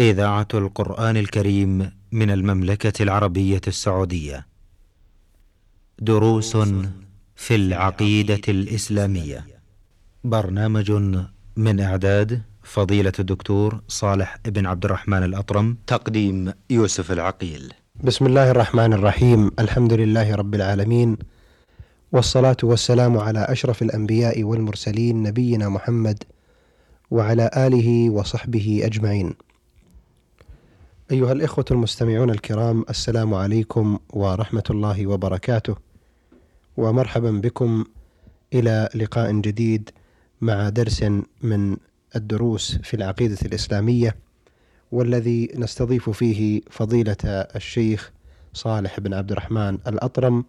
إذاعة القرآن الكريم من المملكة العربية السعودية. دروس في العقيدة الإسلامية. برنامج من إعداد فضيلة الدكتور صالح بن عبد الرحمن الأطرم. تقديم يوسف العقيل. بسم الله الرحمن الرحيم، الحمد لله رب العالمين. والصلاة والسلام على أشرف الأنبياء والمرسلين نبينا محمد وعلى آله وصحبه أجمعين. أيها الإخوة المستمعون الكرام السلام عليكم ورحمة الله وبركاته. ومرحبا بكم إلى لقاء جديد مع درس من الدروس في العقيدة الإسلامية والذي نستضيف فيه فضيلة الشيخ صالح بن عبد الرحمن الأطرم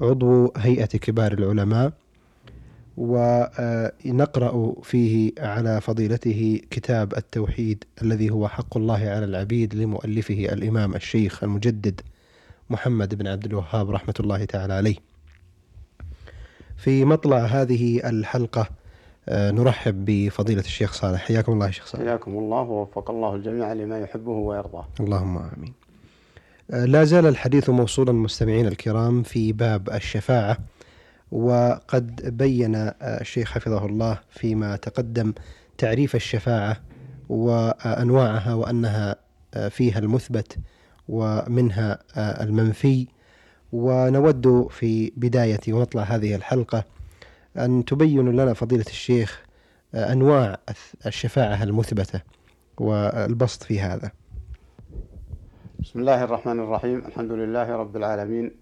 عضو هيئة كبار العلماء ونقرأ فيه على فضيلته كتاب التوحيد الذي هو حق الله على العبيد لمؤلفه الإمام الشيخ المجدد محمد بن عبد الوهاب رحمة الله تعالى عليه. في مطلع هذه الحلقة نرحب بفضيلة الشيخ صالح. حياكم الله شيخ صالح. حياكم الله ووفق الله الجميع لما يحبه ويرضاه. اللهم آمين. لا زال الحديث موصولا مستمعين الكرام في باب الشفاعة. وقد بين الشيخ حفظه الله فيما تقدم تعريف الشفاعة وأنواعها وأنها فيها المثبت ومنها المنفي. ونود في بداية ومطلع هذه الحلقة أن تبين لنا فضيلة الشيخ أنواع الشفاعة المثبتة والبسط في هذا. بسم الله الرحمن الرحيم. الحمد لله رب العالمين.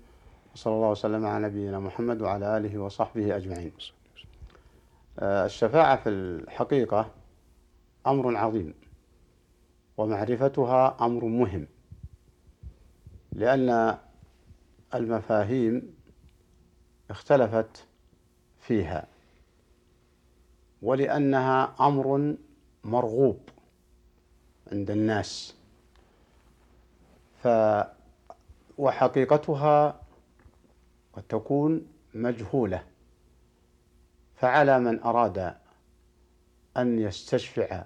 وصلى الله وسلم على نبينا محمد وعلى آله وصحبه أجمعين. الشفاعة في الحقيقة أمر عظيم ومعرفتها أمر مهم لأن المفاهيم اختلفت فيها ولأنها أمر مرغوب عند الناس ف وحقيقتها تكون مجهولة. فعلى من أراد أن يستشفع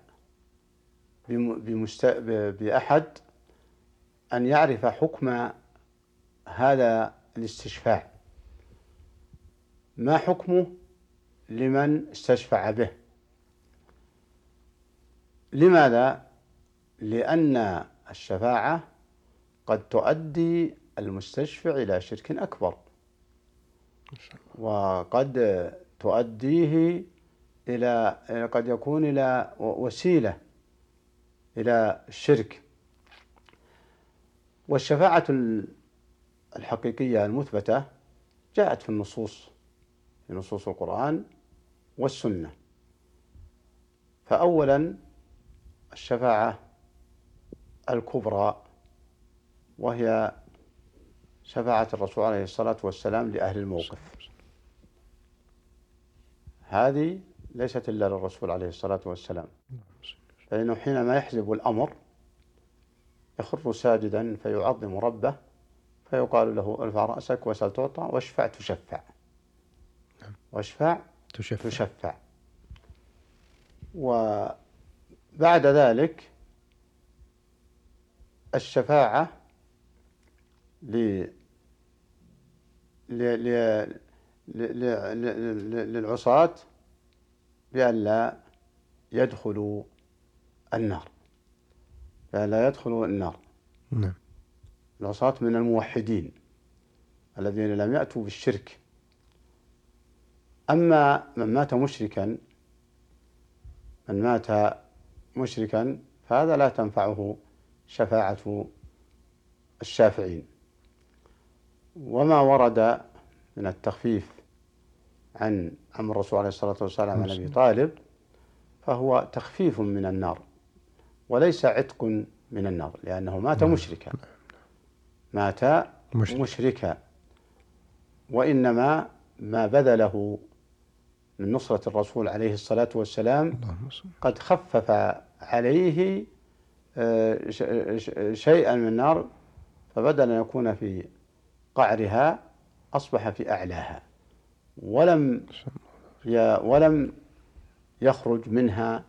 بمست... بأحد أن يعرف حكم هذا الاستشفاع. ما حكمه لمن استشفع به؟ لماذا؟ لأن الشفاعة قد تؤدي المستشفع إلى شرك أكبر. وقد تؤديه إلى قد يكون إلى وسيلة إلى الشرك. والشفاعة الحقيقية المثبتة جاءت في النصوص في نصوص القرآن والسنة. فأولا الشفاعة الكبرى وهي شفاعة الرسول عليه الصلاة والسلام لأهل الموقف. هذه ليست إلا للرسول عليه الصلاة والسلام. فإنه حينما يحزب الأمر يخر ساجدا فيعظم ربه فيقال له ارفع رأسك وسل تعطى واشفع تشفع. واشفع تشفع, تشفع. وبعد ذلك الشفاعة ل للعصاة بأن لا يدخلوا النار. بأن لا يدخلوا النار. نعم. العصاة من الموحدين الذين لم يأتوا بالشرك. أما من مات مشركا من مات مشركا فهذا لا تنفعه شفاعة الشافعين. وما ورد من التخفيف عن عم الرسول عليه الصلاة والسلام عن أبي طالب فهو تخفيف من النار وليس عتق من النار لأنه مات مشركا. مات مشركا. وإنما ما بذله من نصرة الرسول عليه الصلاة والسلام قد خفف عليه شيئا من النار فبدل أن يكون في قعرها أصبح في أعلاها ولم ولم يخرج منها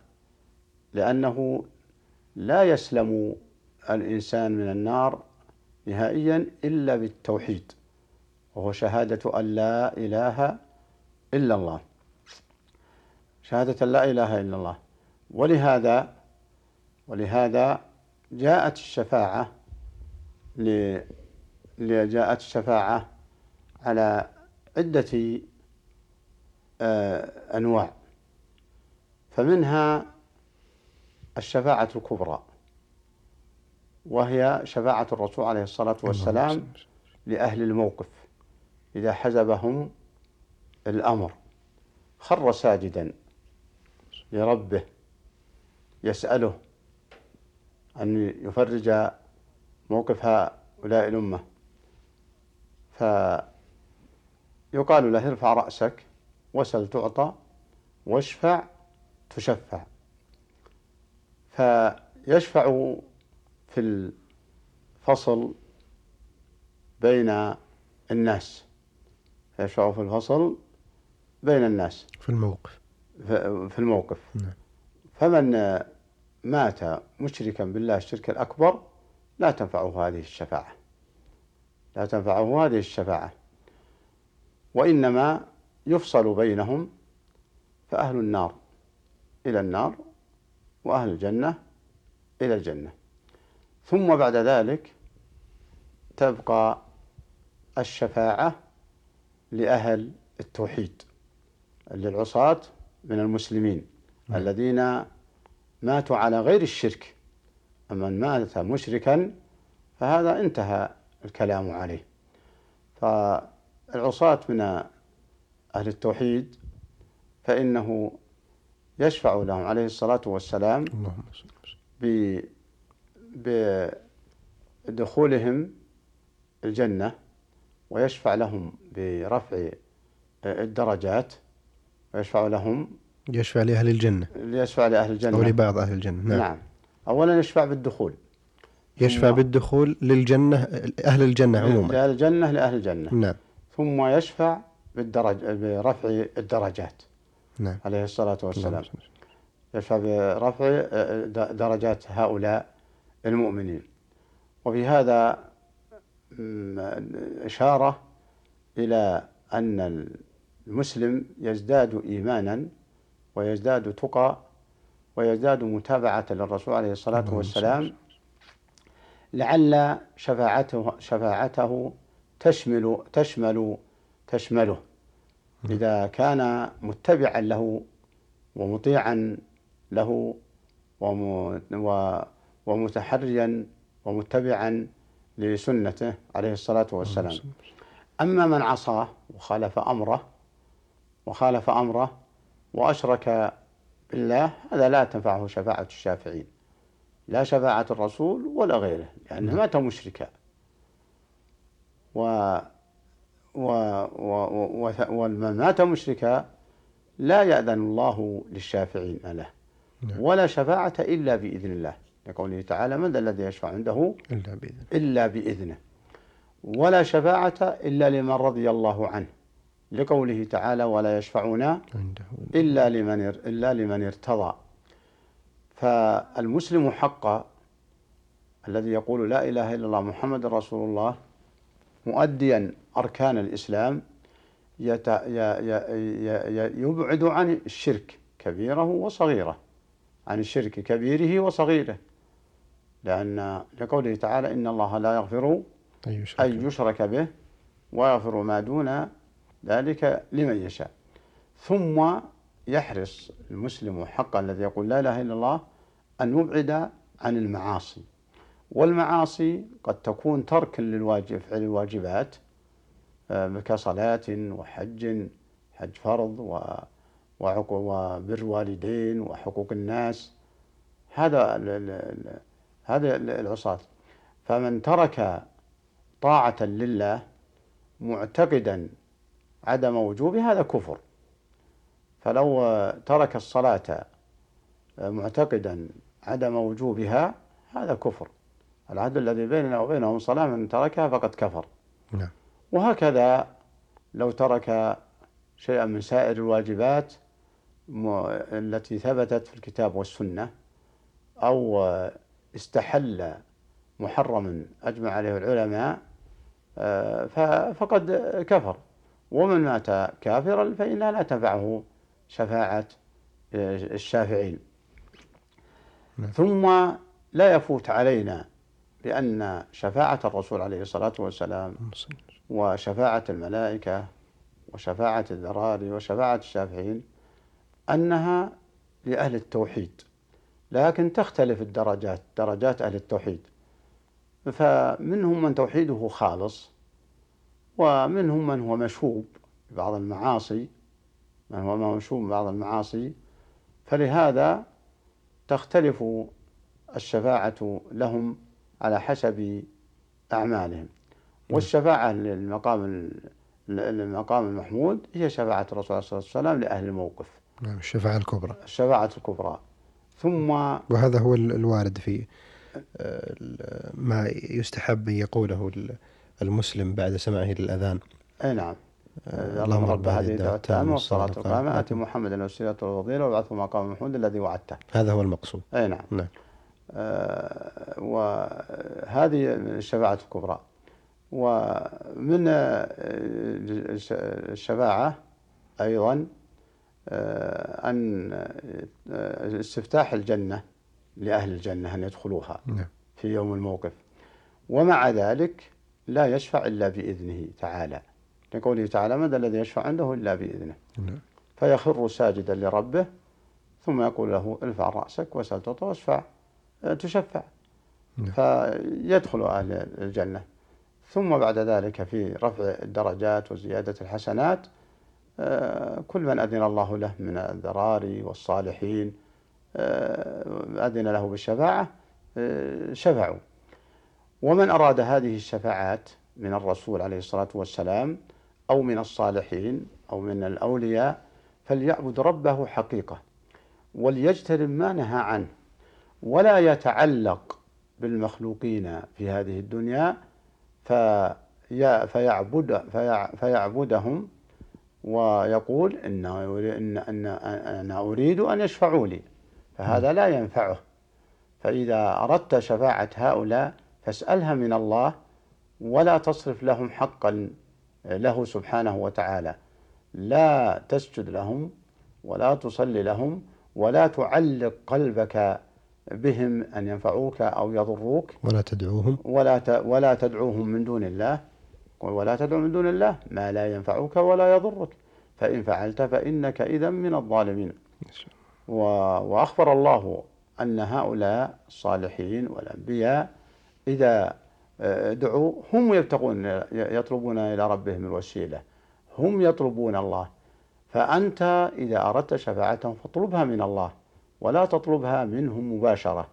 لأنه لا يسلم الإنسان من النار نهائيا إلا بالتوحيد وهو شهادة أن لا إله إلا الله. شهادة لا إله إلا الله. ولهذا ولهذا جاءت الشفاعة جاءت الشفاعة على عدة آه، أنواع. فمنها الشفاعة الكبرى وهي شفاعة الرسول عليه الصلاة والسلام لأهل الموقف. إذا حزبهم الأمر خر ساجدا لربه يسأله أن يفرج موقف هؤلاء الأمة. فيقال له ارفع رأسك وسل تعطى واشفع تشفع. فيشفع في الفصل بين الناس. يشفع في الفصل بين الناس. في الموقف. في الموقف. نعم. فمن مات مشركا بالله الشرك الأكبر لا تنفعه هذه الشفاعة. لا تنفعه هذه الشفاعة. وإنما يفصل بينهم فأهل النار إلى النار وأهل الجنة إلى الجنة. ثم بعد ذلك تبقى الشفاعة لأهل التوحيد للعصاة من المسلمين م. الذين ماتوا على غير الشرك. من مات مشركا فهذا انتهى الكلام عليه. فالعصاة من أهل التوحيد فإنه يشفع لهم عليه الصلاة والسلام بدخولهم الجنة ويشفع لهم برفع الدرجات ويشفع لهم يشفع لأهل الجنة. يشفع لأهل الجنة. أو لبعض أهل الجنة. نعم, نعم. أولا يشفع بالدخول. يشفع بالدخول للجنة أهل الجنة عموما. لأهل الجنة لأهل الجنة. نعم. ثم يشفع بالدرج برفع الدرجات. نعم. عليه الصلاة والسلام. يشفع برفع درجات هؤلاء المؤمنين. وفي هذا إشارة إلى أن المسلم يزداد إيمانا ويزداد تقى ويزداد متابعة للرسول عليه الصلاة والسلام لعل شفاعته شفاعته تشمل تشمل تشمله. إذا كان متبعا له ومطيعا له ومتحريا ومتبعا لسنته عليه الصلاة والسلام. أما من عصاه وخالف أمره وخالف أمره وأشرك بالله هذا لا تنفعه شفاعة الشافعين. لا شفاعة الرسول ولا غيره. لأنه نعم. مات مشركا و و و ومن مات مشركا لا يأذن الله للشافعين له نعم. ولا شفاعة إلا بإذن الله. لقوله تعالى من ذا الذي يشفع عنده إلا بإذنه. إلا بإذنه. ولا شفاعة إلا لمن رضي الله عنه. لقوله تعالى ولا يشفعون إلا لمن إلا لمن ارتضى. فالمسلم حقا الذي يقول لا إله إلا الله محمد رسول الله مؤديا أركان الإسلام يبعد عن الشرك كبيره وصغيره عن الشرك كبيره وصغيره. لأن لقوله تعالى إن الله لا يغفر أن يشرك به ويغفر ما دون ذلك لمن يشاء. ثم يحرص المسلم حقا الذي يقول لا إله إلا الله أن يبعد عن المعاصي. والمعاصي قد تكون تركا للواجب فعل الواجبات آه، كصلاة وحج حج فرض وبر والدين وحقوق الناس. هذا هذا العصاة. فمن ترك طاعة لله معتقدا عدم وجوب هذا كفر. فلو ترك الصلاة معتقدا عدم وجوبها هذا كفر. العهد الذي بيننا وبينهم صلاة من تركها فقد كفر نعم. وهكذا لو ترك شيئا من سائر الواجبات التي ثبتت في الكتاب والسنة أو استحل محرما أجمع عليه العلماء آه، فقد كفر ومن مات كافرا فإنها لا تنفعه شفاعة آه، الشافعين نعم. ثم لا يفوت علينا بأن شفاعة الرسول عليه الصلاة والسلام وشفاعة الملائكة وشفاعة الذراري وشفاعة الشافعين أنها لأهل التوحيد لكن تختلف الدرجات درجات أهل التوحيد. فمنهم من توحيده خالص ومنهم من هو مشهوب ببعض المعاصي من هو مشهوب ببعض المعاصي. فلهذا تختلف الشفاعة لهم على حسب أعمالهم. والشفاعة للمقام المقام المحمود هي شفاعة الرسول صلى الله عليه وسلم لأهل الموقف. نعم الشفاعة الكبرى. الشفاعة الكبرى. ثم وهذا هو الوارد في آه، ما يستحب أن يقوله المسلم بعد سماعه للأذان. أي نعم. آه، اللهم رب هذه الدعوة التامة والصلاة القائمة آتي محمدا الوسيلة والفضيلة وابعثه مقام محمود الذي وعدته. هذا هو المقصود. أي نعم, نعم. آه وهذه الشفاعة الكبرى. ومن آه، الشفاعة أيضا آه، أن استفتاح الجنة لأهل الجنة أن يدخلوها نعم. في يوم الموقف. ومع ذلك لا يشفع إلا بإذنه تعالى. لقوله تعالى من الذي يشفع عنده إلا بإذنه؟ نعم. فيخر ساجدا لربه ثم يقول له ارفع رأسك وسل تعطى واشفع. تشفع. نعم. فيدخل أهل الجنة. ثم بعد ذلك في رفع الدرجات وزيادة الحسنات آه، كل من أذن الله له من الذراري والصالحين آه، أذن له بالشفاعة شفعوا. ومن أراد هذه الشفاعات من الرسول عليه الصلاة والسلام أو من الصالحين أو من الأولياء فليعبد ربه حقيقة وليجتنب ما نهى عنه. ولا يتعلق بالمخلوقين في هذه الدنيا فيعبد فيعبدهم ويقول إن إن أن أنا أريد أن يشفعوا لي فهذا لا ينفعه. فإذا أردت شفاعة هؤلاء فاسألها من الله ولا تصرف لهم حقا له سبحانه وتعالى. لا تسجد لهم ولا تصلي لهم ولا تعلق قلبك بهم أن ينفعوك أو يضروك. ولا تدعوهم. ولا ولا تدعوهم من دون الله. ولا تدعو من دون الله ما لا ينفعك ولا يضرك. فإن فعلت فإنك إذا من الظالمين. وأخبر الله أن هؤلاء الصالحين والأنبياء إذا آه، دعوا هم يبتغون يطلبون إلى ربهم الوسيلة. هم يطلبون الله. فأنت إذا أردت شفاعتهم فاطلبها من الله. ولا تطلبها منهم مباشرة.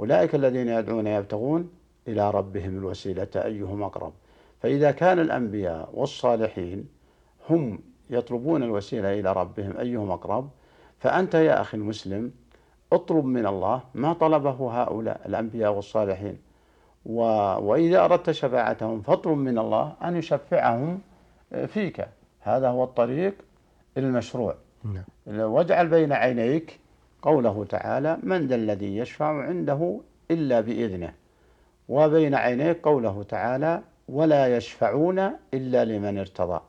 أولئك الذين يدعون يبتغون إلى ربهم الوسيلة أيهم أقرب. فإذا كان الأنبياء والصالحين هم يطلبون الوسيلة إلى ربهم أيهم أقرب فأنت يا أخي المسلم اطلب من الله ما طلبه هؤلاء الأنبياء والصالحين. و... وإذا أردت شفاعتهم فاطلب من الله أن يشفعهم فيك. هذا هو الطريق المشروع. نعم. واجعل بين عينيك قوله تعالى من ذا الذي يشفع عنده إلا بإذنه وبين عينيك قوله تعالى ولا يشفعون إلا لمن ارتضى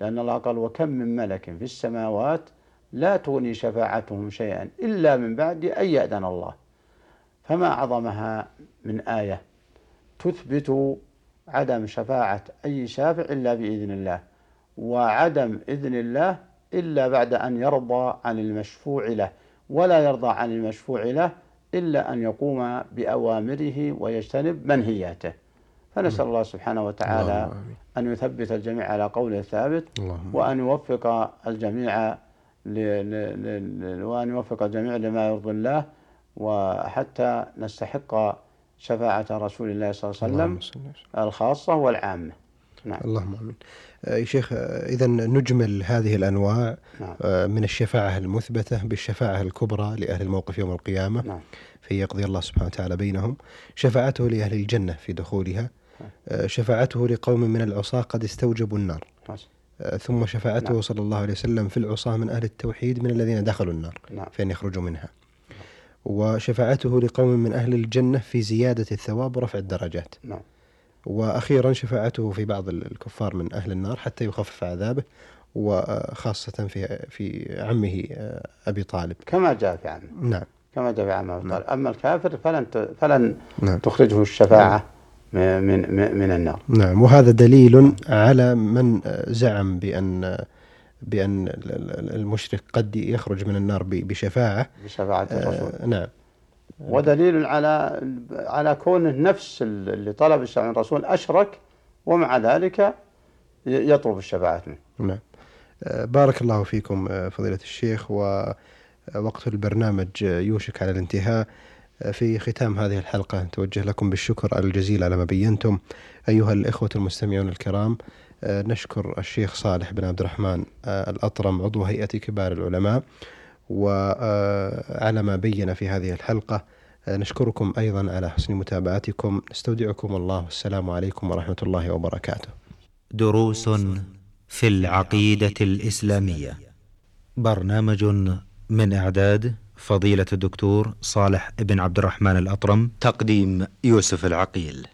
لأن الله قال وكم من ملك في السماوات لا تغني شفاعتهم شيئا إلا من بعد أن يأذن الله فما أعظمها من آية؟ تثبت عدم شفاعة أي شافع إلا بإذن الله وعدم إذن الله إلا بعد أن يرضى عن المشفوع له. ولا يرضى عن المشفوع له إلا أن يقوم بأوامره ويجتنب منهياته. فنسأل الله سبحانه وتعالى أن يثبت الجميع على قوله الثابت وأن يوفق الجميع وأن يوفق الجميع لما يرضي الله وحتى نستحق شفاعة رسول الله صلى الله عليه وسلم. الخاصة والعامة. نعم اللهم آمين. آه، يا شيخ آه، اذا نجمل هذه الأنواع نعم. آه، من الشفاعة المثبتة بالشفاعة الكبرى لأهل الموقف يوم القيامة نعم. في يقضي الله سبحانه وتعالى بينهم، شفاعته لأهل الجنة في دخولها، نعم. شفاعته لقوم من العصاة قد استوجبوا النار. نعم. ثم شفاعته نعم. صلى الله عليه وسلم في العصاة من أهل التوحيد من الذين دخلوا النار نعم. فإن يخرجوا منها. وشفاعته لقوم من أهل الجنة في زيادة الثواب ورفع الدرجات نعم وأخيرا شفاعته في بعض الكفار من أهل النار حتى يخفف عذابه وخاصة في في عمه آه، أبي طالب. كما جاء في عمه نعم. كما جاء في عمه أبي طالب. أما الكافر فلن فلن نعم. تخرجه الشفاعة من من من النار. نعم. وهذا دليل على من زعم بأن بأن المشرك قد يخرج من النار بشفاعة. بشفاعة الرسول. آه، نعم. ودليل على على كونه نفس اللي طلب الشفاعة من الرسول أشرك ومع ذلك يطلب الشفاعة منه. نعم. آه، بارك الله فيكم آه، فضيلة الشيخ ووقت البرنامج آه، يوشك على الانتهاء. في ختام هذه الحلقة نتوجه لكم بالشكر الجزيل على ما بينتم. أيها الإخوة المستمعون الكرام نشكر الشيخ صالح بن عبد الرحمن الأطرم عضو هيئة كبار العلماء وعلى ما بين في هذه الحلقة. نشكركم أيضا على حسن متابعتكم. نستودعكم الله. والسلام عليكم ورحمة الله وبركاته. دروس في العقيدة الإسلامية. برنامج من إعداد فضيلة الدكتور صالح بن عبد الرحمن الأطرم. تقديم يوسف العقيل.